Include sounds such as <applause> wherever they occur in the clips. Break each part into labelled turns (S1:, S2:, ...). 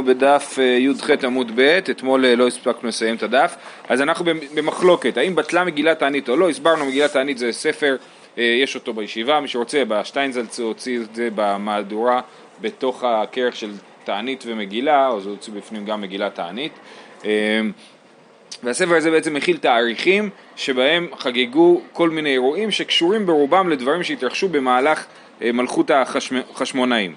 S1: בדף אה, י"ח עמוד ב', אתמול אה, לא הספקנו לסיים את הדף, אז אנחנו במחלוקת, האם בטלה מגילת תענית או לא, הסברנו מגילת תענית זה ספר, אה, יש אותו בישיבה, מי שרוצה, בשטיינזלץ הוציא את זה במהדורה בתוך הכרך של תענית ומגילה, אז הוציא בפנים גם מגילת תענית. והספר הזה בעצם מכיל תאריכים שבהם חגגו כל מיני אירועים שקשורים ברובם לדברים שהתרחשו במהלך מלכות החשמונאים.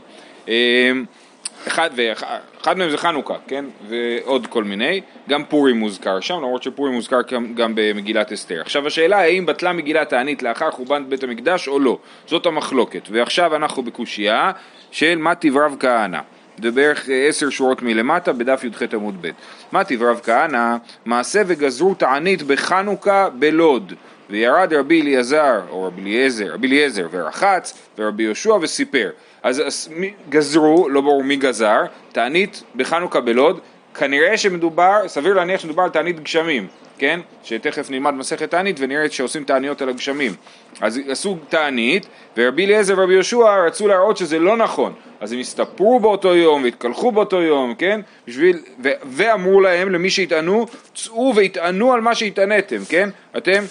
S1: אחד, ואחד מהם זה חנוכה, כן? ועוד כל מיני, גם פורים מוזכר שם, למרות שפורים מוזכר גם במגילת אסתר. עכשיו השאלה האם בטלה מגילת תענית לאחר חורבן בית המקדש או לא, זאת המחלוקת. ועכשיו אנחנו בקושייה של מה תברב כהנא. זה בערך עשר שורות מלמטה בדף י"ח עמוד ב'. מה תברב כהנא? מעשה וגזרו תענית בחנוכה בלוד. וירד רבי אליעזר, או רבי אליעזר, רבי אליעזר ורחץ, ורבי יהושע וסיפר. אז, גזרו, לא ברור מי גזר, תענית בחנוכה בלוד, כנראה שמדובר, סביר להניח שמדובר על תענית גשמים, כן? שתכף נלמד מסכת תענית ונראה שעושים תעניות על הגשמים. אז עשו תענית, ורבי אליעזר ורבי יהושע רצו להראות שזה לא נכון. אז הם הסתפרו באותו יום והתקלחו באותו יום, כן? בשביל, ו, ואמרו להם, למי שהטענו, צאו והטענו על מה שהטענתם, כן? אתם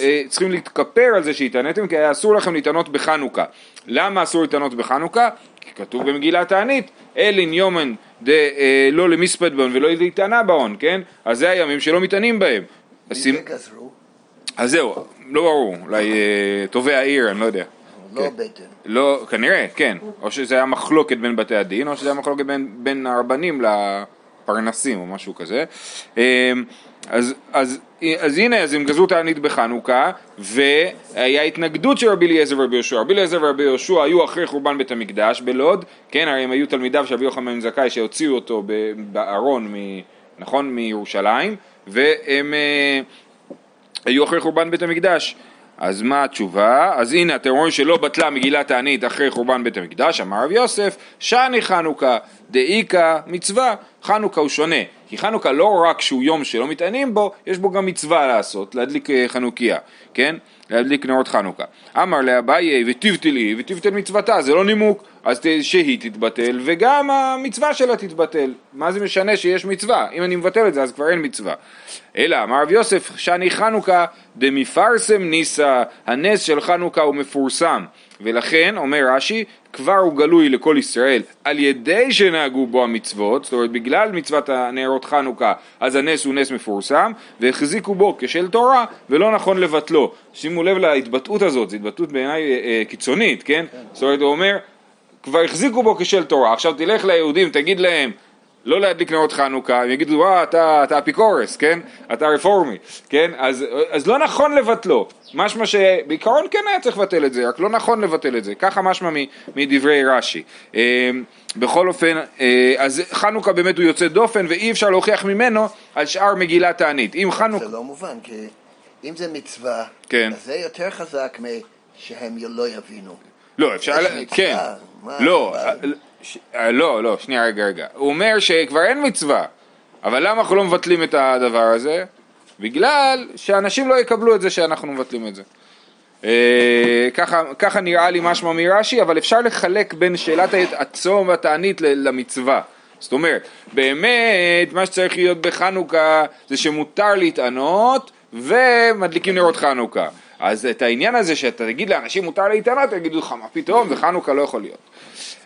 S1: אה, צריכים להתכפר על זה שהטענתם, כי היה אסור לכם להתענות בחנוכה. למה אסור להתענות בחנוכה? כתוב במגילת תענית, אלין יומן דה אה, לא למספד בהון ולא להתענה בהון, כן? אז זה הימים שלא מתענים בהם. אז זהו, לא ברור, אולי אה, טובי העיר, אני לא יודע.
S2: לא
S1: כן.
S2: בטן.
S1: לא, כנראה, כן. או שזה היה מחלוקת בין בתי הדין, או שזה היה מחלוקת בין, בין הרבנים לפרנסים או משהו כזה. אז, אז, אז הנה, אז הם גזרו תענית בחנוכה, והיה התנגדות של רבי אליעזר ורבי יהושע. רבי אליעזר ורבי יהושע היו אחרי חורבן בית המקדש בלוד, כן, הרי הם היו תלמידיו של רבי יוחנן בן זכאי שהוציאו אותו בארון, נכון, מירושלים, והם אה, היו אחרי חורבן בית המקדש. אז מה התשובה? אז הנה אתם רואים שלא בטלה מגילת תענית אחרי חורבן בית המקדש, אמר רב יוסף, שאני חנוכה, דאיכא מצווה, חנוכה הוא שונה, כי חנוכה לא רק שהוא יום שלא מתענים בו, יש בו גם מצווה לעשות, להדליק אה, חנוכיה, כן? להדליק נרות חנוכה. אמר לאביי ותבטלי ותבטל מצוותה, זה לא נימוק, אז שהיא תתבטל וגם המצווה שלה תתבטל. מה זה משנה שיש מצווה? אם אני מבטל את זה אז כבר אין מצווה. אלא אמר רב יוסף, שאני חנוכה דמפרסם ניסה, הנס של חנוכה הוא מפורסם. ולכן, אומר רש"י, כבר הוא גלוי לכל ישראל על ידי שנהגו בו המצוות, זאת אומרת בגלל מצוות הנרות חנוכה אז הנס הוא נס מפורסם והחזיקו בו כשל תורה ולא נכון לבטלו. שימו לב להתבטאות הזאת, זו התבטאות בעיניי אה, אה, קיצונית, כן? זאת אומרת הוא אומר כבר החזיקו בו כשל תורה, עכשיו תלך ליהודים תגיד להם לא להדליק נרות חנוכה, הם יגידו, וואה, אתה, אתה אפיקורס, כן? אתה רפורמי, כן? אז, אז לא נכון לבטלו. משמע שבעיקרון כן היה צריך לבטל את זה, רק לא נכון לבטל את זה. ככה משמע מדברי רש"י. אמ, בכל אופן, אה, אז חנוכה באמת הוא יוצא דופן ואי אפשר להוכיח ממנו על שאר מגילת תענית. אם חנוכה...
S2: זה לא מובן, כי אם זה מצווה,
S1: כן.
S2: אז זה יותר חזק משהם לא יבינו.
S1: לא, אפשר... כן.
S2: מה,
S1: לא,
S2: אבל-
S1: ש- אה, לא, לא, שנייה, רגע, רגע. הוא אומר שכבר אין מצווה, אבל למה אנחנו לא מבטלים את הדבר הזה? בגלל שאנשים לא יקבלו את זה שאנחנו מבטלים את זה. אה, ככה, ככה נראה לי משמע מרש"י, אבל אפשר לחלק בין שאלת הצום והתענית למצווה. זאת אומרת, באמת מה שצריך להיות בחנוכה זה שמותר להתענות ומדליקים נרות חנוכה. אז את העניין הזה שאתה תגיד לאנשים מותר להתענות, יגידו לך מה פתאום, וחנוכה לא יכול להיות.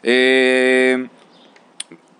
S1: אה,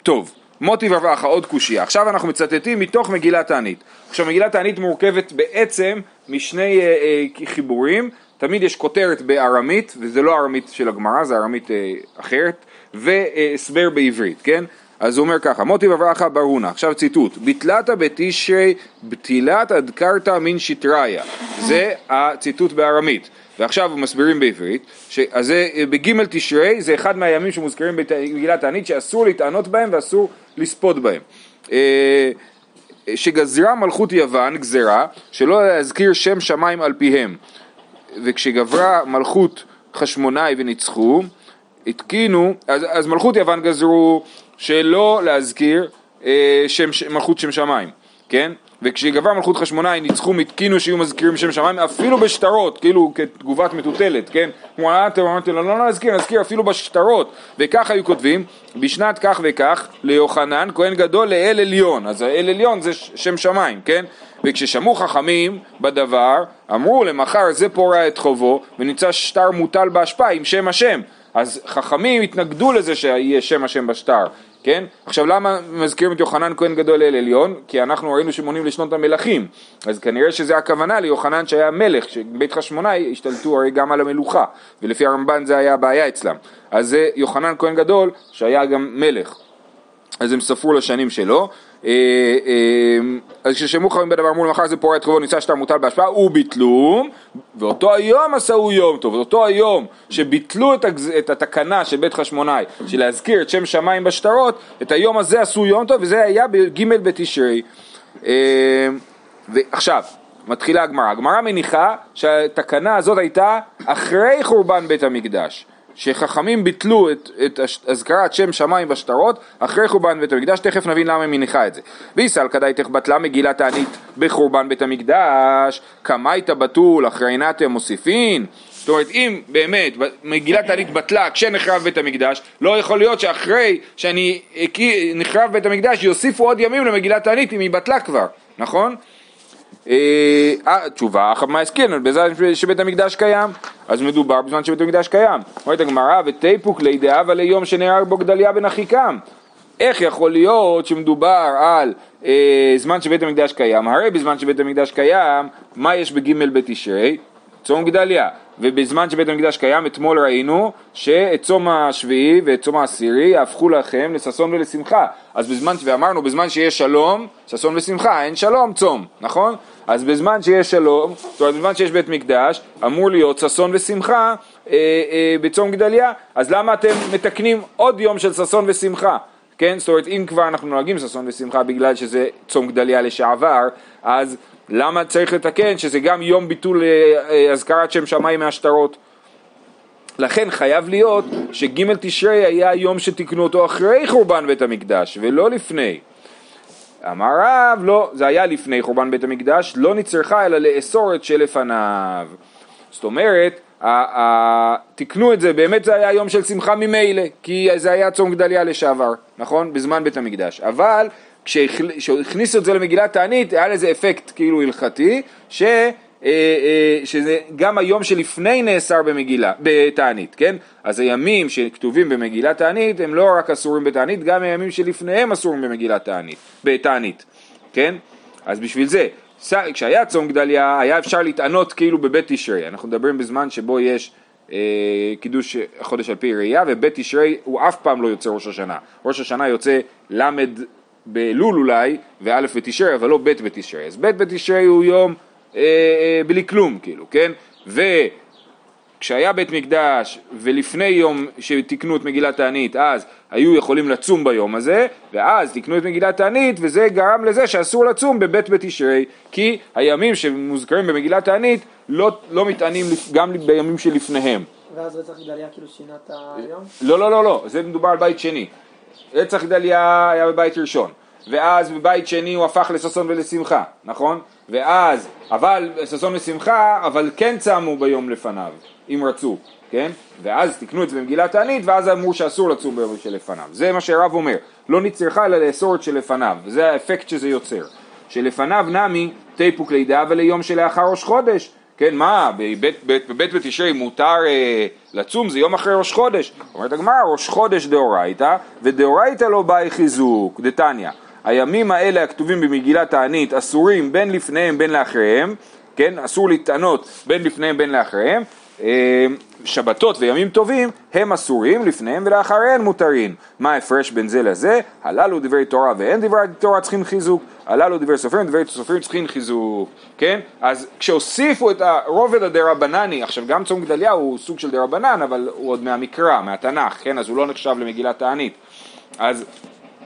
S1: טוב, מוטי ורבחה, עוד קושייה. עכשיו אנחנו מצטטים מתוך מגילת תענית. עכשיו מגילת תענית מורכבת בעצם משני אה, אה, חיבורים, תמיד יש כותרת בארמית, וזה לא ארמית של הגמרא, זה ארמית אה, אחרת, והסבר בעברית, כן? אז הוא אומר ככה, מוטי וברכה ברונה, עכשיו ציטוט, ביטלת בתשרי בתילת אדקרתא מן שטריה, זה הציטוט בארמית, ועכשיו מסבירים בעברית, ש... אז זה בגימל תשרי, זה אחד מהימים שמוזכרים במגילת תענית שאסור להתענות בהם ואסור לספוד בהם. אה, שגזרה מלכות יוון גזרה שלא להזכיר שם שמיים על פיהם. וכשגברה מלכות חשמונאי וניצחו התקינו, אז, אז מלכות יוון גזרו שלא להזכיר אה, שם, מלכות שם שמיים כן? וכשגבר מלכות חשמונאי ניצחו מתקינו שיהיו מזכירים שם שמיים אפילו בשטרות, כאילו כתגובת מטוטלת, כן? כמו אתם אמרתי לו לא נזכיר, נזכיר אפילו בשטרות וכך היו כותבים בשנת כך וכך ליוחנן כהן גדול לאל עליון אז האל עליון זה שם שמיים, כן? וכששמעו חכמים בדבר אמרו למחר זה פורע את חובו ונמצא שטר מוטל בהשפעה עם שם השם אז חכמים התנגדו לזה שיהיה שם השם בשטר כן? עכשיו למה מזכירים את יוחנן כהן גדול אל עליון? כי אנחנו ראינו שמונים לשנות המלכים אז כנראה שזה הכוונה ליוחנן שהיה מלך, שבית חשמונאי השתלטו הרי גם על המלוכה ולפי הרמב"ן זה היה הבעיה אצלם אז זה יוחנן כהן גדול שהיה גם מלך אז הם ספרו לשנים שלו אז כששמעו חכמים בדבר אמרו למחר זה פורע את חובו ניסה שטר מוטל בהשפעה וביטלו ואותו היום עשהו יום טוב אותו היום שביטלו את, הגז, את התקנה של בית חשמונאי של להזכיר את שם שמיים בשטרות את היום הזה עשו יום טוב וזה היה בג' בתשרי. אה, ועכשיו מתחילה הגמרא. הגמרא מניחה שהתקנה הזאת הייתה אחרי חורבן בית המקדש שחכמים ביטלו את, את הזכרת שם שמיים בשטרות אחרי חורבן בית המקדש, תכף נבין למה היא מניחה את זה. ויסל כדאיתך בטלה מגילת תענית בחורבן בית המקדש, קמייתא בתול אחרינתם מוסיפין זאת אומרת אם באמת מגילת תענית בטלה כשנחרב בית המקדש לא יכול להיות שאחרי שאני נחרב בית המקדש יוסיפו עוד ימים למגילת תענית אם היא בטלה כבר, נכון? אה, אה, תשובה, אחת מה הסכין, בזמן שבית המקדש קיים, אז מדובר בזמן שבית המקדש קיים. אומרת הגמרא, ותיפוק לידי אבא ליום שנהרג בו גדליה בן אחיקם. איך יכול להיות שמדובר על אה, זמן שבית המקדש קיים? הרי בזמן שבית המקדש קיים, מה יש בג' בתשרי? צום גדליה. ובזמן שבית המקדש קיים, אתמול ראינו שאת צום השביעי ואת צום העשירי יהפכו לכם לששון ולשמחה. אז בזמן, ואמרנו, בזמן שיש שלום, ששון ושמחה, אין שלום, צום, נכון? אז בזמן שיש שלום, זאת אומרת בזמן שיש בית מקדש, אמור להיות ששון ושמחה אה, אה, בצום גדליה, אז למה אתם מתקנים עוד יום של ששון ושמחה? כן, זאת אומרת אם כבר אנחנו נוהגים ששון ושמחה בגלל שזה צום גדליה לשעבר, אז למה צריך לתקן שזה גם יום ביטול אה, אה, אזכרת שם שמיים מהשטרות? לכן חייב להיות שג' תשרי היה יום שתיקנו אותו אחרי חורבן בית המקדש ולא לפני. אמר רב, לא, זה היה לפני חורבן בית המקדש, לא נצרכה אלא לאסור את שלפניו. זאת אומרת, תיקנו את זה, באמת זה היה יום של שמחה ממילא, כי זה היה צום גדליה לשעבר, נכון? בזמן בית המקדש. אבל כשהכניסו את זה למגילת תענית, היה לזה אפקט כאילו הלכתי, ש... אה, אה, שזה גם היום שלפני נאסר במגילה, בתענית, כן? אז הימים שכתובים במגילת תענית הם לא רק אסורים בתענית, גם הימים שלפניהם אסורים במגילת תענית, בתענית, כן? אז בשביל זה, כשהיה צום גדליה היה אפשר להתענות כאילו בבית תשרי, אנחנו מדברים בזמן שבו יש אה, קידוש החודש על פי ראייה ובית תשרי הוא אף פעם לא יוצא ראש השנה, ראש השנה יוצא למד באלול אולי ואלף בתשרי אבל לא בית בתשרי, אז בית בתשרי הוא יום אה, אה, בלי כלום, כאילו, כן? וכשהיה בית מקדש ולפני יום שתיקנו את מגילת תענית, אז היו יכולים לצום ביום הזה, ואז תיקנו את מגילת תענית, וזה גרם לזה שאסור לצום בבית בתשרי, כי הימים שמוזכרים במגילת תענית לא, לא מתענים גם בימים שלפניהם.
S3: ואז רצח גדליה כאילו שינה את היום?
S1: לא, לא, לא, לא, זה מדובר על בית שני. רצח גדליה היה בבית ראשון. ואז בבית שני הוא הפך לששון ולשמחה, נכון? ואז, אבל ששון ושמחה, אבל כן צמו ביום לפניו, אם רצו, כן? ואז תקנו את זה במגילת תענית, ואז אמרו שאסור לצום ביום שלפניו. זה מה שהרב אומר, לא נצרכה אלא לאסור את שלפניו, וזה האפקט שזה יוצר. שלפניו נמי תיפוק לידה וליום שלאחר ראש חודש. כן, מה, בבית, בית, בבית בתשרי מותר אה, לצום, זה יום אחרי ראש חודש. אומרת הגמרא, ראש חודש דאורייתא, ודאורייתא לא באי חיזוק, דתניא. הימים האלה הכתובים במגילת תענית אסורים בין לפניהם בין לאחריהם, כן, אסור להתענות בין לפניהם בין לאחריהם, אה, שבתות וימים טובים הם אסורים לפניהם ולאחריהם מותרים. מה ההפרש בין זה לזה? הללו דברי תורה ואין דברי תורה צריכים חיזוק, הללו דברי סופרים, דברי סופרים צריכים חיזוק, כן? אז כשהוסיפו את הרובד הדרבנני, עכשיו גם צום גדליה הוא סוג של דרבנן, אבל הוא עוד מהמקרא, מהתנ"ך, כן? אז הוא לא נחשב למגילת תענית. אז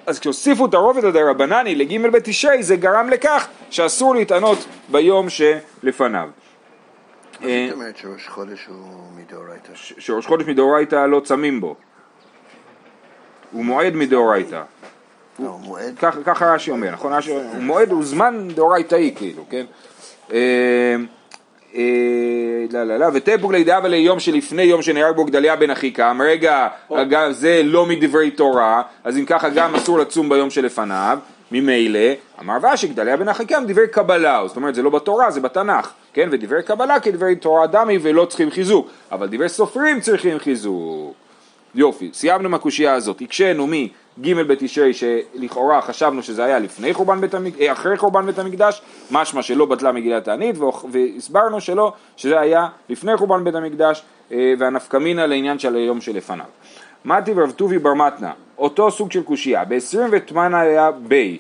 S1: אז כשהוסיפו את הרובד הדרבנני לג' בתשרי זה גרם לכך שאסור להתענות ביום שלפניו.
S2: מה
S1: אה,
S2: זאת אומרת שראש חודש הוא מדאורייתא?
S1: שראש חודש מדאורייתא לא צמים בו. הוא מועד מדאורייתא.
S2: לא, מועד.
S1: ככה רש"י אומר, נכון? רש"י אומר, מועד הוא זמן דאורייתאי כאילו, כן? אה, אה, לא, לא, לא, ותפוג לידיעה וליום שלפני יום שנהרג בו גדליה בן אחיקם, רגע, אגב, זה לא מדברי תורה, אז אם ככה גם אסור לצום ביום שלפניו, ממילא, אמר ואשי גדליה בן אחיקם דברי קבלה, זאת אומרת זה לא בתורה, זה בתנ"ך, כן? ודברי קבלה כדברי תורה דמי ולא צריכים חיזוק, אבל דברי סופרים צריכים חיזוק. יופי, סיימנו עם הקושייה הזאת, הקשינו מג' בתשרי שלכאורה חשבנו שזה היה לפני חורבן בית המקדש, אחרי חורבן בית המקדש, משמע שלא בטלה מגילת והוכ- והסברנו שלא, שזה היה לפני חורבן בית המקדש, אה, והנפקמינה לעניין של היום שלפניו. מתי ורב טובי בר מתנה, אותו סוג של קושייה, ב-20 ותמנה היה בי,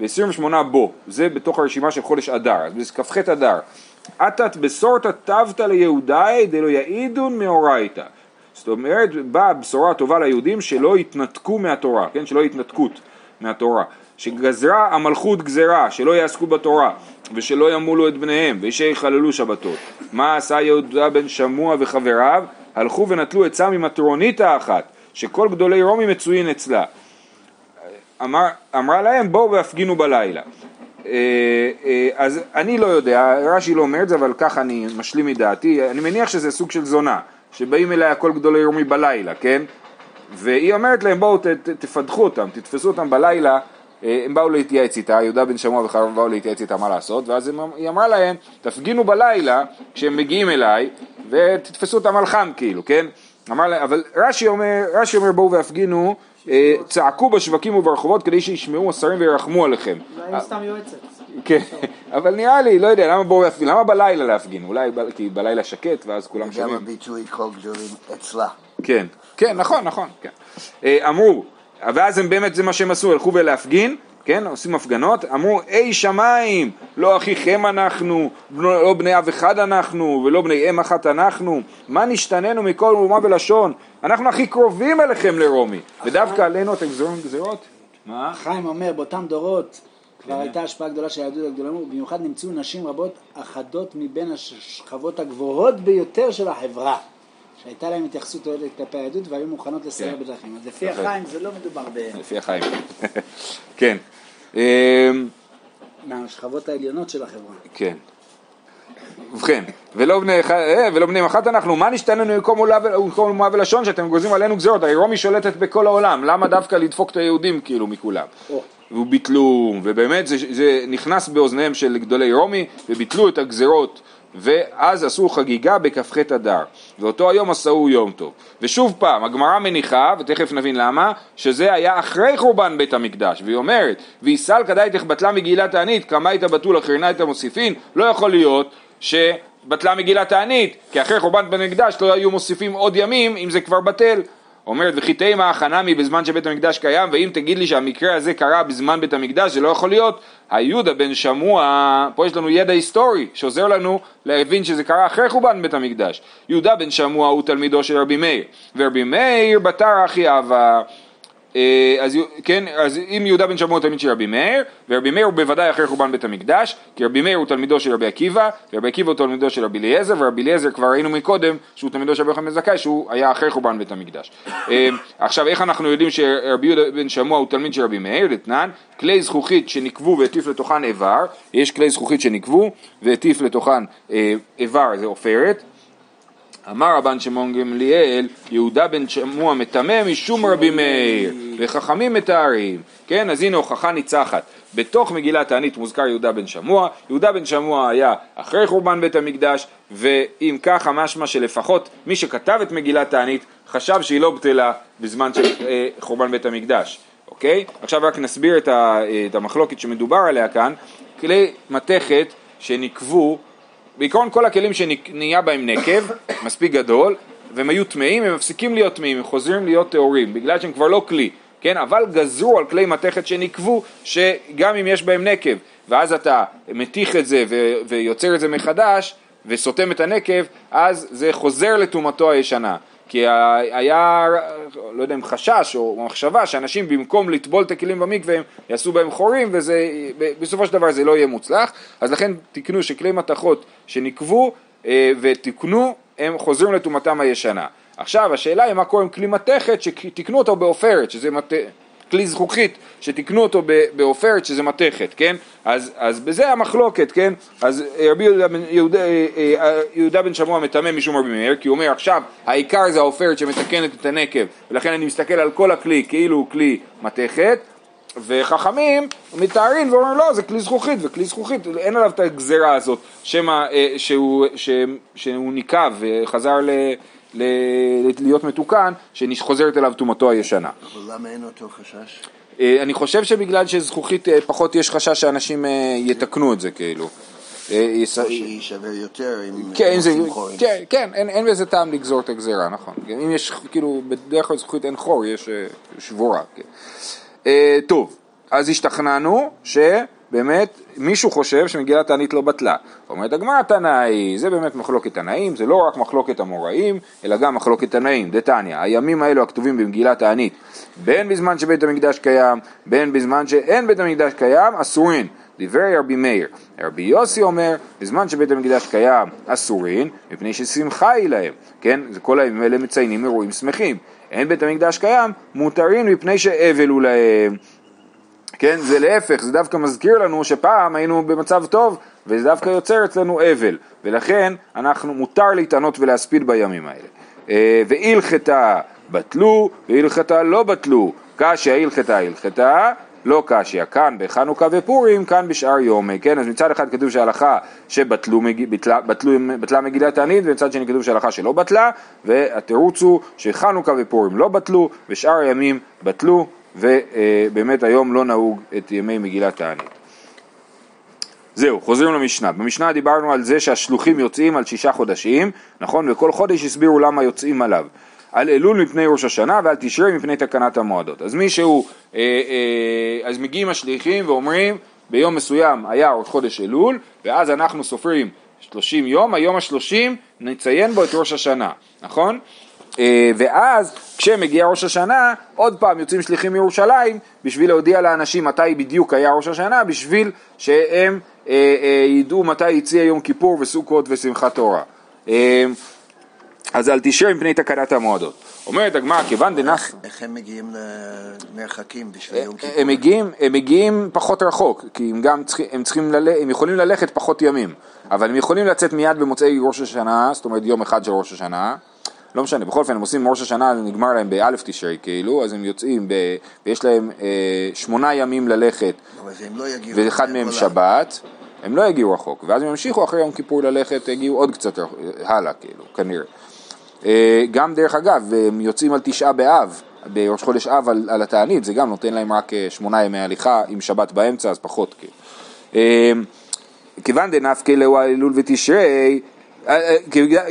S1: ב-28 בו, זה בתוך הרשימה של חודש אדר, אז בכ"ח אדר, אתת בסורתא תבתא ליהודאי דלא יעידון מאורייתא. זאת אומרת, באה בשורה טובה ליהודים שלא יתנתקו מהתורה, כן? שלא יתנתקות מהתורה. שגזרה המלכות גזרה, שלא יעסקו בתורה, ושלא ימולו את בניהם, ושיחללו שבתות. מה עשה יהודה בן שמוע וחבריו? הלכו ונטלו עצה ממטרונית האחת, שכל גדולי רומי מצויים אצלה. אמר, אמרה להם בואו והפגינו בלילה. אה, אה, אז אני לא יודע, רש"י לא אומר את זה, אבל ככה אני משלים מדעתי, אני מניח שזה סוג של זונה, שבאים אליה כל גדולי רומי בלילה, כן? והיא אומרת להם בואו ת, ת, תפדחו אותם, תתפסו אותם בלילה, אה, הם באו להתייעץ איתה, יהודה בן שמוע וחבריו באו להתייעץ איתה מה לעשות, ואז היא אמרה להם, תפגינו בלילה כשהם מגיעים אליי, ותתפסו אותם על חם כאילו, כן? אמר להם, אבל רש"י אומר, רש"י אומר בואו והפגינו, צעקו בשווקים וברחובות כדי שישמעו השרים וירחמו עליכם.
S3: אולי היא סתם יועצת.
S1: כן, <laughs> אבל נראה לי, לא יודע, למה בואו להפגין, למה בלילה להפגין? אולי ב- כי בלילה שקט ואז כולם
S2: גם
S1: שומעים.
S2: הביטוי כל גדולים אצלה.
S1: כן, כן, נכון, נכון, כן. אה, אמרו, ואז הם באמת, זה מה שהם עשו, הלכו ולהפגין, כן, עושים הפגנות, אמרו, אי שמיים, לא אחיכם אנחנו, בנו- לא בני אב אחד אנחנו, ולא בני אם אחת אנחנו, מה נשתננו מכל אומה ולשון? אנחנו הכי קרובים אליכם לרומי, ודווקא עלינו אתם גזירים גזירות? מה?
S4: חיים אומר, באותם דורות כבר
S1: כן.
S4: הייתה השפעה גדולה של היהדות הגדולה, ובמיוחד נמצאו נשים רבות אחדות מבין השכבות הגבוהות ביותר של החברה, שהייתה להם התייחסות אוהדת כלפי היהדות והיו מוכנות לסייע
S1: כן.
S4: בדרכים. אז לפי. החיים זה לא מדובר ב-
S1: לפי החיים. <laughs> כן. אמ,
S4: מהשכבות העליונות של החברה.
S1: כן. ובכן, ולא בני, אה, ולא בני אחת אנחנו, מה נשתננו ומקום אומה ולשון שאתם גוזרים עלינו גזירות, הרי רומי שולטת בכל העולם, למה דווקא לדפוק את היהודים כאילו מכולם? וביטלו, ובאמת זה, זה נכנס באוזניהם של גדולי רומי, וביטלו את הגזירות, ואז עשו חגיגה בכ"ח אדר, ואותו היום עשהו יום טוב. ושוב פעם, הגמרא מניחה, ותכף נבין למה, שזה היה אחרי חורבן בית המקדש, והיא אומרת, ויסל כדאיתך בטלה מגילת תענית, כמה היית בתול אחרנה היית מוסיפין, לא יכול להיות שבטלה מגילת תענית, כי אחרי חורבן בית המקדש לא היו מוסיפים עוד ימים אם זה כבר בטל. אומרת וכי תימא חנמי בזמן שבית המקדש קיים ואם תגיד לי שהמקרה הזה קרה בזמן בית המקדש זה לא יכול להיות. היהודה בן שמוע פה יש לנו ידע היסטורי שעוזר לנו להבין שזה קרה אחרי חורבן בית המקדש. יהודה בן שמוע הוא תלמידו של רבי מאיר ורבי מאיר בתר אחי אבה אה, אז, יו- כן, אז אם יהודה בן שמוע הוא תלמיד של רבי מאיר, ורבי מאיר הוא בוודאי אחרי חורבן בית המקדש, כי רבי מאיר הוא תלמידו של רבי עקיבא, ורבי עקיבא הוא תלמידו של רבי אליעזר, ורבי אליעזר כבר ראינו מקודם שהוא תלמידו של רבי בן זכאי, שהוא היה אחרי חורבן בית המקדש. אה, עכשיו, איך אנחנו יודעים שרבי יהודה בן שמוע הוא תלמיד של רבי מאיר? דתנן, כלי זכוכית שנקבו והטיף לתוכן איבר, יש כלי זכוכית שנקבו והטיף לתוכן אה, איבר, זה עופרת, אמר רבן שמעון גמליאל, יהודה בן שמוע מטמא משום רבי מאיר, וחכמים מתארים. כן, אז הנה הוכחה ניצחת. בתוך מגילת תענית מוזכר יהודה בן שמוע, יהודה בן שמוע היה אחרי חורבן בית המקדש, ואם ככה משמע שלפחות מי שכתב את מגילת תענית חשב שהיא לא בטלה בזמן של אה, חורבן בית המקדש. אוקיי? עכשיו רק נסביר את, ה, את המחלוקת שמדובר עליה כאן. כלי מתכת שנקבו בעיקרון כל הכלים שנהיה בהם נקב, מספיק גדול, והם היו טמאים, הם מפסיקים להיות טמאים, הם חוזרים להיות טהורים, בגלל שהם כבר לא כלי, כן? אבל גזרו על כלי מתכת שנקבו, שגם אם יש בהם נקב, ואז אתה מתיך את זה ו- ויוצר את זה מחדש, וסותם את הנקב, אז זה חוזר לטומאתו הישנה. כי היה, לא יודע אם חשש או מחשבה שאנשים במקום לטבול את הכלים במקווה הם יעשו בהם חורים וזה, בסופו של דבר זה לא יהיה מוצלח, אז לכן תקנו שכלי מתכות שנקבו אה, ותקנו הם חוזרים לטומאתם הישנה. עכשיו השאלה היא מה קורה עם כלי מתכת שתקנו אותו בעופרת, שזה מת... כלי זכוכית שתיקנו אותו בעופרת שזה מתכת, כן? אז, אז בזה המחלוקת, כן? אז אה, רבי יהודה יהודה, אה, אה, יהודה בן שמוע מטמא משום רבי מאיר, כי הוא אומר עכשיו העיקר זה העופרת שמתקנת את הנקב, ולכן אני מסתכל על כל הכלי כאילו הוא כלי מתכת, וחכמים מתארים ואומרים לא זה כלי זכוכית וכלי זכוכית אין עליו את הגזרה הזאת שמא אה, שהוא, ש, שהוא ניקב וחזר ל, להיות מתוקן שחוזרת אליו טומאתו הישנה.
S2: אבל למה אין אותו חשש?
S1: אה, אני חושב שבגלל שזכוכית אה, פחות יש חשש שאנשים אה, יתקנו את זה כאילו.
S2: שווה יותר אם
S1: כן, זה,
S2: עושים חורים.
S1: כן, כן אין, אין בזה טעם לגזור את הגזירה, נכון. אם יש, כאילו, בדרך כלל זכוכית אין חור, יש שבורה. כן. אה, טוב, אז השתכנענו שבאמת מישהו חושב שמגילת תענית לא בטלה. אומרת הגמרא תנאי, זה באמת מחלוקת תנאים, זה לא רק מחלוקת אמוראים, אלא גם מחלוקת תנאים, דתניא, הימים האלו הכתובים במגילת תענית, בין בזמן שבית המקדש קיים, בין בזמן שאין בית המקדש קיים, אסורין. דברי רבי מאיר. רבי יוסי אומר, בזמן שבית המקדש קיים אסורין, מפני ששמחה היא להם, כן? זה כל הימים האלה מציינים אירועים שמחים. אין בית המקדש קיים, מותרים מפני שאבל הוא להם. כן, זה להפך, זה דווקא מזכיר לנו שפעם היינו במצב טוב, וזה דווקא יוצר אצלנו אבל, ולכן אנחנו, מותר להתענות ולהספיד בימים האלה. אה, והלכתה בטלו, והלכתה לא בטלו, קשיא הלכתה הלכתה, לא קשיא, כאן בחנוכה ופורים, כאן בשאר יומי, כן, אז מצד אחד כתוב שההלכה שבטלו, מג- בטלה, בטלו, בטלה מגילת תענית, ומצד שני כתוב שההלכה שלא בטלה, והתירוץ הוא שחנוכה ופורים לא בטלו, ושאר הימים בטלו, ובאמת היום לא נהוג את ימי מגילת תענית. זהו, חוזרים למשנה. במשנה דיברנו על זה שהשלוחים יוצאים על שישה חודשים, נכון? וכל חודש הסבירו למה יוצאים עליו. על אלול מפני ראש השנה ועל תשרי מפני תקנת המועדות. אז מישהו, אה, אה, אז מגיעים השליחים ואומרים ביום מסוים היה ראש חודש אלול ואז אנחנו סופרים 30 יום, היום השלושים נציין בו את ראש השנה, נכון? אה, ואז כשמגיע ראש השנה עוד פעם יוצאים שליחים מירושלים בשביל להודיע לאנשים מתי בדיוק היה ראש השנה בשביל שהם אה, אה, ידעו מתי הציע יום כיפור וסוכות ושמחת תורה. אז אל תשרה מפני תקנת המועדות. אומרת הגמרא, כיוון דנח...
S2: איך הם מגיעים למרחקים בשביל יום כיפור?
S1: הם מגיעים, הם מגיעים פחות רחוק, כי הם גם צריכים, הם צריכים, לל... הם יכולים ללכת פחות ימים, אבל הם יכולים לצאת מיד במוצאי ראש השנה, זאת אומרת יום אחד של ראש השנה, לא משנה, בכל אופן הם עושים ראש השנה, זה נגמר להם באלף תשרי כאילו, אז הם יוצאים, ב... ויש להם אה, שמונה ימים ללכת,
S2: לא.
S1: ואחד מהם שבת, הם לא יגיעו רחוק, ואז הם ימשיכו אחרי יום כיפור ללכת, יגיעו עוד קצת רח- הלאה, כאילו, כנראה. אה, גם דרך אגב, הם יוצאים על תשעה באב, בראש חודש אב על, על התענית, זה גם נותן להם רק אה, שמונה ימי הליכה, עם שבת באמצע, אז פחות כאילו. אה, כיוון דנפקא לאו על אלול ותשרי, אה, אה,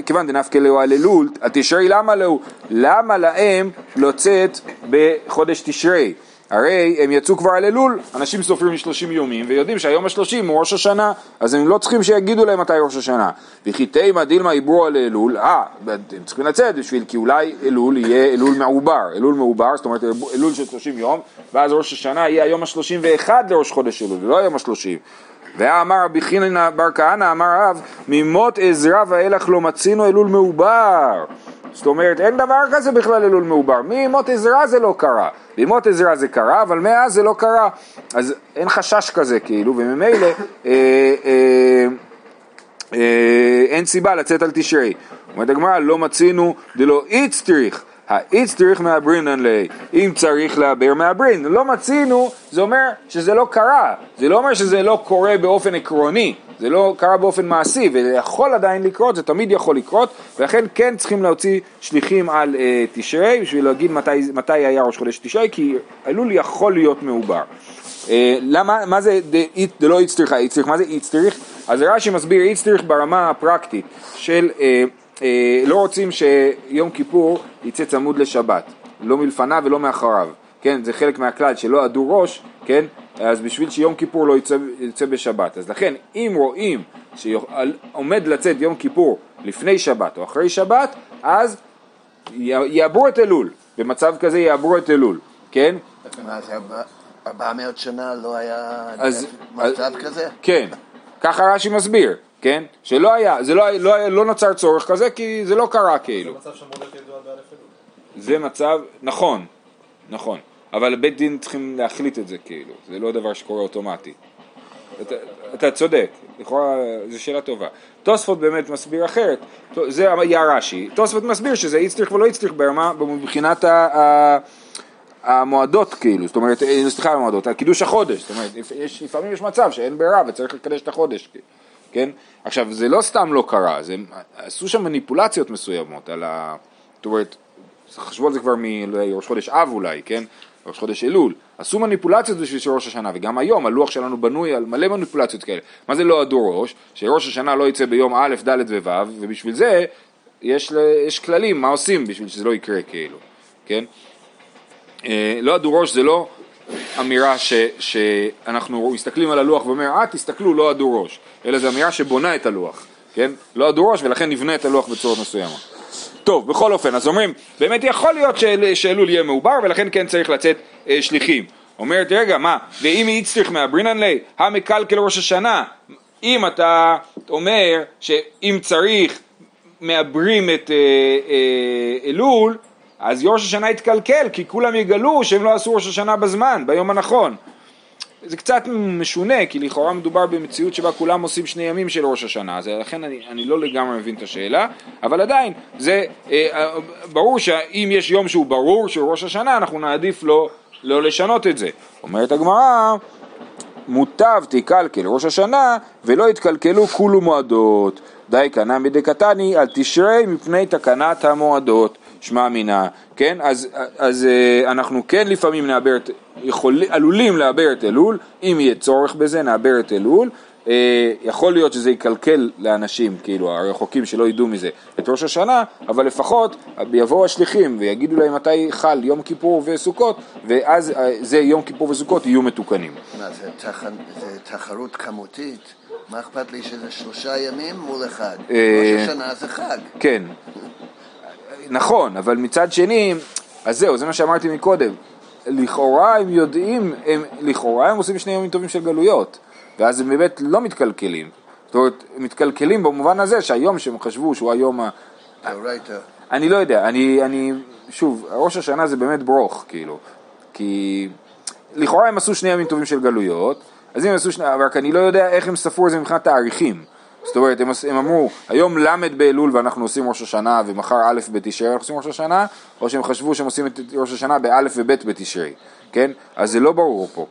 S1: כיוון דנפקא לאו על אלול, התשרי למה לאו? למה להם לצאת בחודש תשרי? הרי הם יצאו כבר על אלול, אנשים סופרים 30 יומים ויודעים שהיום השלושים הוא ראש השנה, אז הם לא צריכים שיגידו להם מתי ראש השנה. וכי תימא דילמא עברו על אלול, אה, הם צריכים לצאת בשביל, כי אולי אלול יהיה אלול מעובר, אלול מעובר, זאת אומרת אלול של 30 יום, ואז ראש השנה יהיה היום ה-31 לראש חודש אלול, ולא היום ה-30. ואמר רבי חינן בר כהנא, אמר רב, ממות עזרא ואילך לא מצינו אלול מעובר. זאת אומרת, אין דבר כזה בכלל אלול מעובר. ממות עזרא זה לא קרה. ממות עזרא זה קרה, אבל מאז זה לא קרה. אז אין חשש כזה, כאילו, וממילא אה, אה, אה, אין סיבה לצאת על תשרי. אומרת הגמרא, לא מצינו דלא איצטריך. האיצטריך מעברינן ליה, אם צריך לעבר מעברין, לא מצינו, זה אומר שזה לא קרה, זה לא אומר שזה לא קורה באופן עקרוני, זה לא קרה באופן מעשי, וזה יכול עדיין לקרות, זה תמיד יכול לקרות, ולכן כן צריכים להוציא שליחים על אה, תשרי, בשביל להגיד מתי, מתי היה ראש חודש תשרי, כי אלול יכול להיות מעובר. אה, למה, מה זה ד- דלא איצטריך האיצטריך, מה זה איצטריך? אז רש"י מסביר איצטריך ברמה הפרקטית של אה, לא רוצים שיום כיפור יצא צמוד לשבת, לא מלפניו ולא מאחריו, כן, זה חלק מהכלל שלא עדו ראש, כן, אז בשביל שיום כיפור לא יצא, יצא בשבת, אז לכן אם רואים שעומד לצאת יום כיפור לפני שבת או אחרי שבת, אז יעברו את אלול, במצב כזה יעברו את אלול, כן,
S2: ארבע- 400 שנה לא היה
S1: אז-
S2: מצב כזה?
S1: כן, ככה רש"י מסביר, כן? שלא היה, זה לא, לא, לא נוצר צורך כזה כי זה לא קרה כאילו.
S3: מצב שאמור להיות ידוע באלף.
S1: זה מצב, נכון, נכון. אבל בית דין צריכים להחליט את זה כאילו, זה לא דבר שקורה אוטומטי. אתה, אתה צודק, לכאורה זו שאלה טובה. תוספות באמת מסביר אחרת, זה היה רש"י, תוספות מסביר שזה איצטריך ולא איצטריך ברמה, מבחינת ה... המועדות כאילו, זאת אומרת, אה, סליחה המועדות, קידוש החודש, זאת אומרת, יש, לפעמים יש מצב שאין ברירה וצריך לקדש את החודש, כן? עכשיו, זה לא סתם לא קרה, זה, עשו שם מניפולציות מסוימות על ה... זאת אומרת, חשבו על זה כבר מראש חודש אב אולי, כן? ראש חודש אלול, עשו מניפולציות בשביל של ראש השנה, וגם היום הלוח שלנו בנוי על מלא מניפולציות כאלה. מה זה לא הדור ראש? שראש השנה לא יצא ביום א', ד' וו', ובשביל זה יש, יש כללים, מה עושים בשביל שזה לא יקרה כאילו, כן? אה, לא הדור ראש זה לא אמירה ש, שאנחנו מסתכלים על הלוח ואומר, אה תסתכלו לא הדור ראש, אלא זו אמירה שבונה את הלוח, כן? לא הדור ראש ולכן נבנה את הלוח בצורת מסוימה. טוב, בכל אופן, אז אומרים, באמת יכול להיות שאלול יהיה מעובר ולכן כן צריך לצאת אה, שליחים. אומרת, רגע, מה, ואם היא הצליח מאברינן לי, המקלקל ראש השנה, אם אתה אומר שאם צריך מעברים את אה, אה, אלול, אז ראש השנה יתקלקל, כי כולם יגלו שהם לא עשו ראש השנה בזמן, ביום הנכון. זה קצת משונה, כי לכאורה מדובר במציאות שבה כולם עושים שני ימים של ראש השנה, אז לכן אני, אני לא לגמרי מבין את השאלה, אבל עדיין, זה אה, אה ברור שאם יש יום שהוא ברור שהוא ראש השנה, אנחנו נעדיף לא, לא לשנות את זה. אומרת הגמרא, מוטב תקלקל ראש השנה ולא יתקלקלו כולו מועדות. די קנה מדקתני על תשרי מפני תקנת המועדות. שמע אמינא, כן? אז, אז אה, אנחנו כן לפעמים נעבר את, יכול, עלולים לעבר את אלול, אם יהיה צורך בזה נעבר את אלול, אה, יכול להיות שזה יקלקל לאנשים, כאילו הרחוקים שלא ידעו מזה, את ראש השנה, אבל לפחות יבואו השליחים ויגידו להם מתי חל יום כיפור וסוכות, ואז אה, זה יום כיפור וסוכות יהיו מתוקנים.
S2: מה, זה, תח... זה תחרות כמותית? מה אכפת לי שזה שלושה ימים מול אחד? ראש השנה זה חג.
S1: כן. נכון, אבל מצד שני, אז זהו, זה מה שאמרתי מקודם. לכאורה הם יודעים, הם, לכאורה הם עושים שני ימים טובים של גלויות, ואז הם באמת לא מתקלקלים. זאת אומרת, מתקלקלים במובן הזה שהיום שהם חשבו שהוא היום ה... אני לא יודע, אני, אני, שוב, ראש השנה זה באמת ברוך, כאילו, כי לכאורה הם עשו שני ימים טובים של גלויות, אז אם הם עשו שני, רק אני לא יודע איך הם ספרו את זה מבחינת תאריכים. זאת אומרת, הם, הם אמרו, היום ל' באלול ואנחנו עושים ראש השנה ומחר א' בתשרי אנחנו עושים ראש השנה, או שהם חשבו שהם עושים את ראש השנה באלף וב' בתשרי, כן? אז זה לא ברור פה.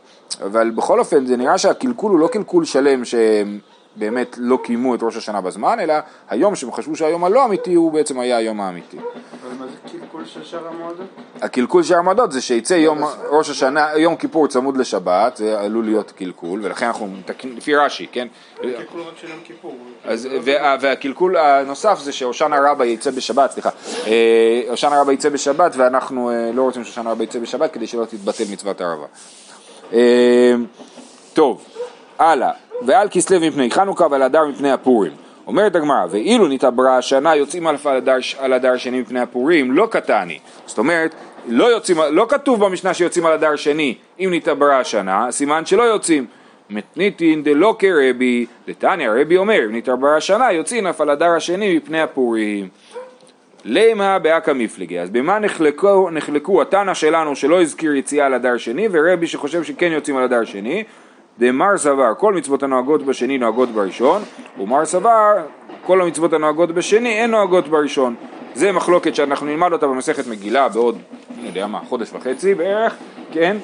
S1: אבל בכל אופן, זה נראה שהקלקול הוא לא קלקול שלם שהם באמת לא קיימו את ראש השנה בזמן, אלא היום שהם חשבו שהיום הלא אמיתי הוא בעצם היה היום האמיתי.
S5: אבל מה זה קלקול של שאר המועדות?
S1: הקלקול של המועדות זה שיצא יום ראש השנה, יום כיפור צמוד לשבת, זה עלול להיות קלקול, ולכן אנחנו מתקנים, לפי רש"י, כן?
S5: קלקול רק של יום כיפור.
S1: והקלקול הנוסף זה שהושענא רבה יצא בשבת, סליחה, אה, הושענא רבה יצא בשבת ואנחנו אה, לא רוצים שהושענא רבה יצא בשבת כדי שלא תתבטל מצוות ערבה. אה, טוב, הלאה. ועל כסלו מפני חנוכה ועל הדר מפני הפורים. אומרת הגמרא, ואילו נתעברה השנה יוצאים אלף על הדר, על הדר שני מפני הפורים, לא קטני. זאת אומרת, לא, יוצאים, לא כתוב במשנה שיוצאים על הדר שני אם נתעברה השנה, סימן שלא יוצאים. מתניתין דלא כרבי, דתניא רבי אומר, אם נתעברה השנה יוצאים אף על הדר השני מפני הפורים. למה באקא מפלגי, אז במה נחלקו, נחלקו התנא שלנו שלא הזכיר יציאה על הדר שני ורבי שחושב שכן יוצאים על הדר שני דמר סבר, כל מצוות הנוהגות בשני נוהגות בראשון, ומר סבר, כל המצוות הנוהגות בשני אין נוהגות בראשון. זה מחלוקת שאנחנו נלמד אותה במסכת מגילה בעוד, אני יודע מה, חודש וחצי בערך, כן?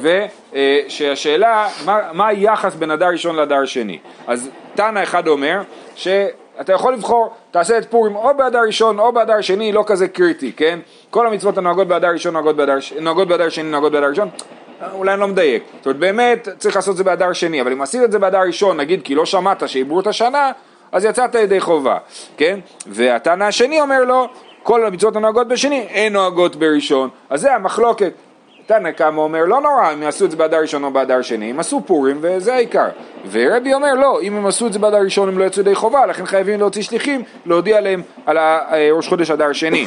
S1: ושהשאלה, מה, מה היחס בין הדר ראשון לדר שני? אז תנא אחד אומר, שאתה יכול לבחור, תעשה את פורים או באדר ראשון או באדר שני, לא כזה קריטי, כן? כל המצוות הנוהגות באדר ראשון נוהגות באדר שני, נוהגות באדר ראשון, אולי אני לא מדייק. זאת אומרת, באמת צריך לעשות את זה באדר שני, אבל אם עשית את זה באדר ראשון, נגיד כי לא שמעת שעברו את השנה, אז יצאת ידי חובה, כן? והטענה השני אומר לו, כל המצוות הנוהגות בשני אין נוהגות בראשון, אז זה המחלוקת. תנא קמא אומר לא נורא אם יעשו את זה באדר ראשון או באדר שני, הם עשו פורים וזה העיקר. ורבי אומר לא, אם הם עשו את זה באדר ראשון הם לא יצאו ידי חובה, לכן חייבים להוציא שליחים, להודיע להם על ראש חודש אדר שני.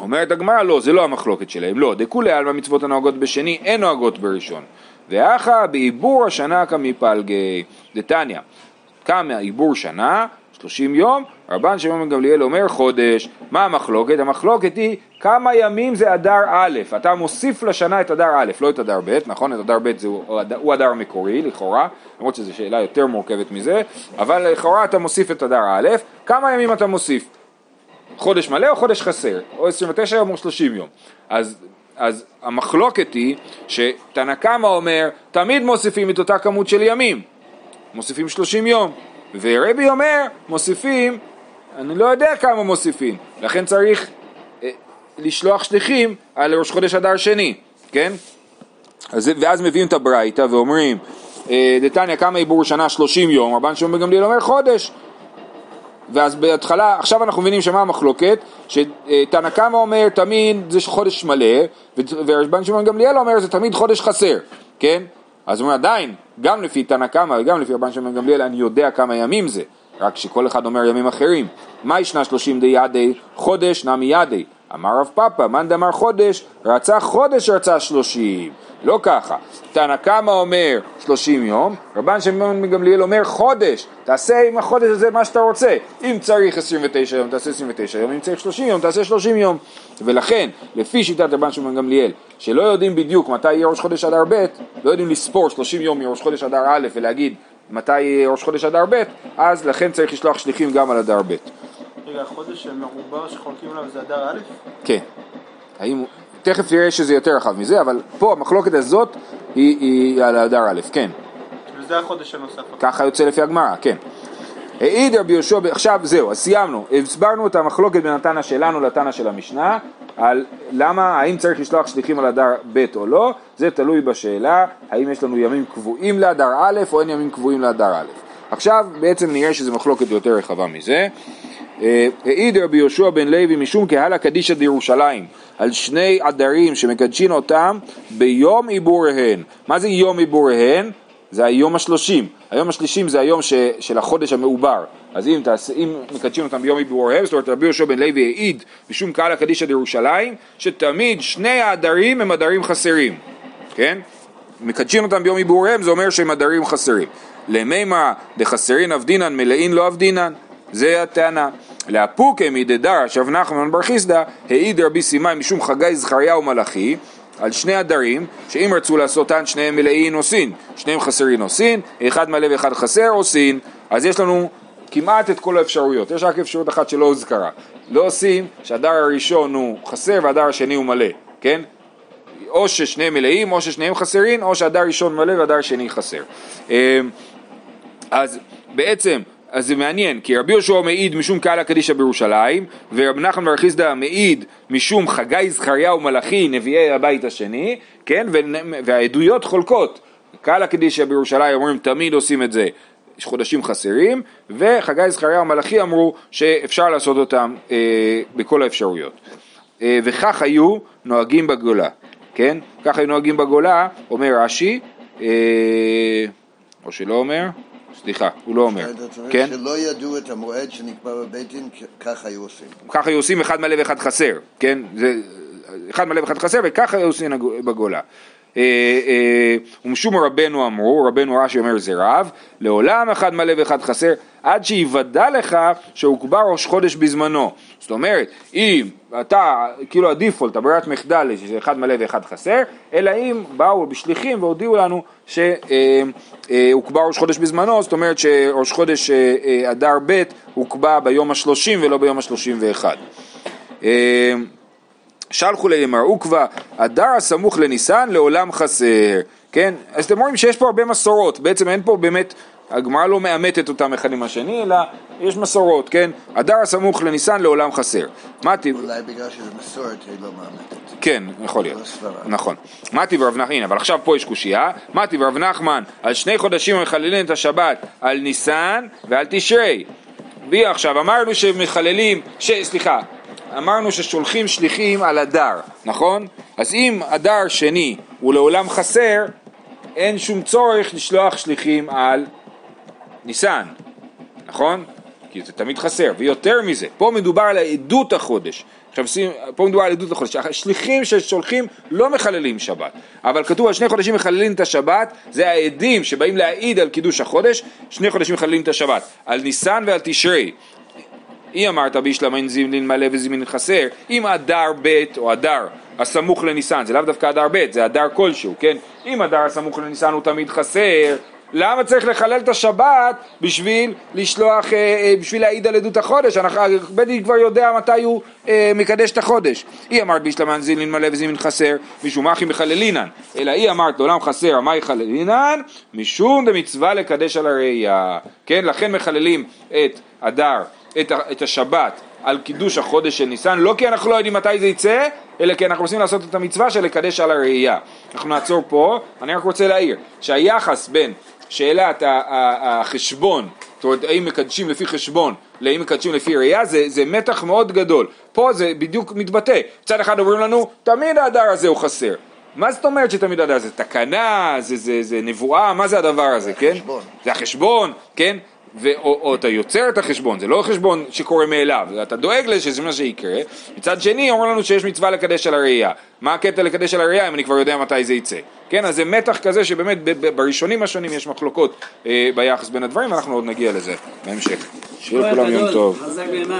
S1: אומרת הגמרא לא, זה לא המחלוקת שלהם, לא, דכולי עלמא מצוות הנוהגות בשני אין נוהגות בראשון. ואחא בעיבור השנה כמפלגי, דתניא, קם עיבור שנה, שלושים יום, רבן שמעון גמליאל אומר חודש. מה המחלוקת? המחלוקת היא כמה ימים זה אדר א', אתה מוסיף לשנה את אדר א', לא את אדר ב', נכון? את אדר ב' הוא, הוא אדר מקורי לכאורה, למרות שזו שאלה יותר מורכבת מזה, אבל לכאורה אתה מוסיף את אדר א', כמה ימים אתה מוסיף? חודש מלא או חודש חסר, או 29 יום או 30 יום. אז, אז המחלוקת היא שתנא קמא אומר, תמיד מוסיפים את אותה כמות של ימים, מוסיפים 30 יום, ורבי אומר, מוסיפים, אני לא יודע כמה מוסיפים, לכן צריך אה, לשלוח שליחים על ראש חודש אדר שני, כן? אז, ואז מביאים את הברייתא ואומרים, אה, דתניא כמה עיבור שנה? 30 יום, רבן שמעון בן גמליאל אומר חודש, ואז בהתחלה, עכשיו אנחנו מבינים שמה המחלוקת, שתנא קמא אומר תמיד זה חודש מלא, ורבן שמעון גמליאל אומר זה תמיד חודש חסר, כן? אז הוא אומר עדיין, גם לפי תנא קמא וגם לפי רבן שמעון גמליאל אני יודע כמה ימים זה, רק שכל אחד אומר ימים אחרים. מה ישנה שלושים די ידי? חודש נמי ידי. אמר רב פאפא, מאן דאמר חודש, רצה חודש רצה שלושים. לא ככה. תנא קמא אומר שלושים יום, רבן שמעון גמליאל אומר חודש, תעשה עם החודש הזה מה שאתה רוצה. אם צריך עשרים ותשע יום, תעשה עשרים ותשע יום, אם צריך שלושים יום, תעשה שלושים יום. ולכן, לפי שיטת רבן שמעון גמליאל, שלא יודעים בדיוק מתי יהיה ראש חודש אדר ב', לא יודעים לספור שלושים יום מראש חודש אדר א' ולהגיד מתי ראש חודש אדר ב', אז לכן צריך לשלוח שליחים גם על אדר ב'.
S5: רגע, החודש המעובר שחולקים עליו זה אדר א'?
S1: כן. האם, תכף תראה שזה יותר רחב מזה, אבל פה המחלוקת הזאת היא, היא על אדר א', כן.
S5: כאילו זה החודש הנוסף.
S1: ככה יוצא לפי הגמרא, כן. העיד רבי יהושע, עכשיו זהו, אז סיימנו, הסברנו את המחלוקת בין התנא שלנו לתנא של המשנה, על למה, האם צריך לשלוח שליחים על אדר ב' או לא, זה תלוי בשאלה, האם יש לנו ימים קבועים לאדר א' או אין ימים קבועים לאדר א'. עכשיו בעצם נראה שזו מחלוקת יותר רחבה מזה. העיד רבי יהושע בן לוי משום קהלה קדישא דירושלים על שני עדרים שמקדשין אותם ביום עיבוריהן. מה זה יום עיבוריהן? זה היום השלושים. היום השלישים זה היום ש, של החודש המעובר. אז אם, תעש, אם מקדשים אותם ביום עיבוריהם, זאת אומרת רבי יהושע בן לוי העיד משום קהל הקדישא דירושלים, שתמיד שני העדרים הם עדרים חסרים, כן? מקדשים אותם ביום עיבוריהם זה אומר שהם עדרים חסרים. למימה דחסרין אבדינן מלאין לא אבדינן, זה הטענה. לאפוקי מדדר שב נחמן בר חיסדא העיד רבי סימאי משום חגי זכריהו מלאכי על שני הדרים, שאם רצו לעשותן שניהם מלאין עושין, שניהם חסרין עושין, אחד מלא ואחד חסר עושין, אז יש לנו כמעט את כל האפשרויות, יש רק אפשרות אחת שלא הוזכרה, לא עושים שהדר הראשון הוא חסר והדר השני הוא מלא, כן? או ששניהם מלאים או ששניהם חסרים או שהדר ראשון מלא והדר שני חסר. אמ, אז בעצם אז זה מעניין, כי רבי יהושע מעיד משום קהל הקדישא בירושלים, ורבי נחמן בר חיסדא מעיד משום חגי זכריהו מלאכי נביאי הבית השני, כן, והעדויות חולקות. קהל הקדישא בירושלים אומרים תמיד עושים את זה חודשים חסרים, וחגי זכריהו מלאכי אמרו שאפשר לעשות אותם אה, בכל האפשרויות. אה, וכך היו נוהגים בגולה, כן? כך היו נוהגים בגולה, אומר רש"י, אה, או שלא אומר, סליחה, הוא לא אומר, כן?
S2: שלא ידעו את המועד שנקבע בבית דין, ככה היו עושים.
S1: ככה היו עושים אחד מלא ואחד חסר, כן? זה, אחד מלא ואחד חסר וככה היו עושים בגולה. אה, אה, ומשום רבנו אמרו, רבנו רש"י אומר זה רב, לעולם אחד מלא ואחד חסר, עד שיוודע לך שהוקבר ראש חודש בזמנו. זאת אומרת, אם אתה, כאילו הדיפולט, הברירת מחדל שזה אחד מלא ואחד חסר, אלא אם באו בשליחים והודיעו לנו שהוקבע ראש חודש בזמנו, זאת אומרת שראש חודש אדר ב' הוקבע ביום השלושים ולא ביום השלושים ואחד. שלחו לימר עוקבא, אדר הסמוך לניסן לעולם חסר, כן? אז אתם רואים שיש פה הרבה מסורות, בעצם אין פה באמת, הגמרא לא מאמתת אותם אחד עם השני, אלא יש מסורות, כן? אדר הסמוך לניסן לעולם חסר. מה טיב...
S2: אולי בגלל שזה מסורת היא לא מאמתת.
S1: כן, יכול להיות. נכון. מה טיב רב נחמן, הנה, אבל עכשיו פה יש קושייה. מה טיב רב נחמן על שני חודשים המחללים את השבת, על ניסן ועל תשרי. ועכשיו אמרנו שמחללים, ש... סליחה, אמרנו ששולחים שליחים על אדר, נכון? אז אם אדר שני הוא לעולם חסר, אין שום צורך לשלוח שליחים על ניסן, נכון? כי זה תמיד חסר, ויותר מזה, פה מדובר על עדות החודש. עכשיו פה מדובר על עדות לחודש, השליחים ששולחים לא מחללים שבת, אבל כתוב על שני חודשים מחללים את השבת, זה העדים שבאים להעיד על קידוש החודש, שני חודשים מחללים את השבת, על ניסן ועל תשרי. אי אמרת בישלם אין זימנין מלא וזימנין חסר, אם אדר ב' או אדר הסמוך לניסן, זה לאו דווקא אדר ב', זה אדר כלשהו, כן? אם אדר הסמוך לניסן הוא תמיד חסר, למה צריך לחלל את השבת בשביל לשלוח, אה, אה, בשביל להעיד על עדות החודש? אנחנו- בית דין כבר יודע מתי הוא אה, מקדש את החודש. אי אמרת בישלמן זילין מלא וזילין חסר, משום מה אחי מחללינן, אלא אי אמרת לעולם חסר, מה יחללינן? משום דמצווה לקדש על הראייה. כן, לכן מחללים את אדר, את, את השבת על קידוש החודש של ניסן, לא כי אנחנו לא יודעים מתי זה יצא, אלא כי אנחנו רוצים לעשות את המצווה של לקדש על הראייה. אנחנו נעצור פה, אני רק רוצה להעיר שהיחס בין שאלת החשבון, זאת אומרת האם מקדשים לפי חשבון לאם מקדשים לפי ראייה, זה, זה מתח מאוד גדול. פה זה בדיוק מתבטא. מצד אחד אומרים לנו, תמיד ההדר הזה הוא חסר. מה זאת אומרת שתמיד ההדר זה תקנה, זה, זה, זה נבואה, מה זה הדבר הזה, כן?
S2: החשבון.
S1: זה החשבון, כן? ו- או, או אתה יוצר את החשבון, זה לא חשבון שקורה מאליו, אתה דואג לזה שזה מה שיקרה. מצד שני, אומרים לנו שיש מצווה לקדש על הראייה. מה הקטע לקדש על הראייה אם אני כבר יודע מתי זה יצא? כן, אז זה מתח כזה שבאמת ב- ב- בראשונים השונים יש מחלוקות אה, ביחס בין הדברים, ואנחנו עוד נגיע לזה בהמשך. שיהיה לכולם יום טוב.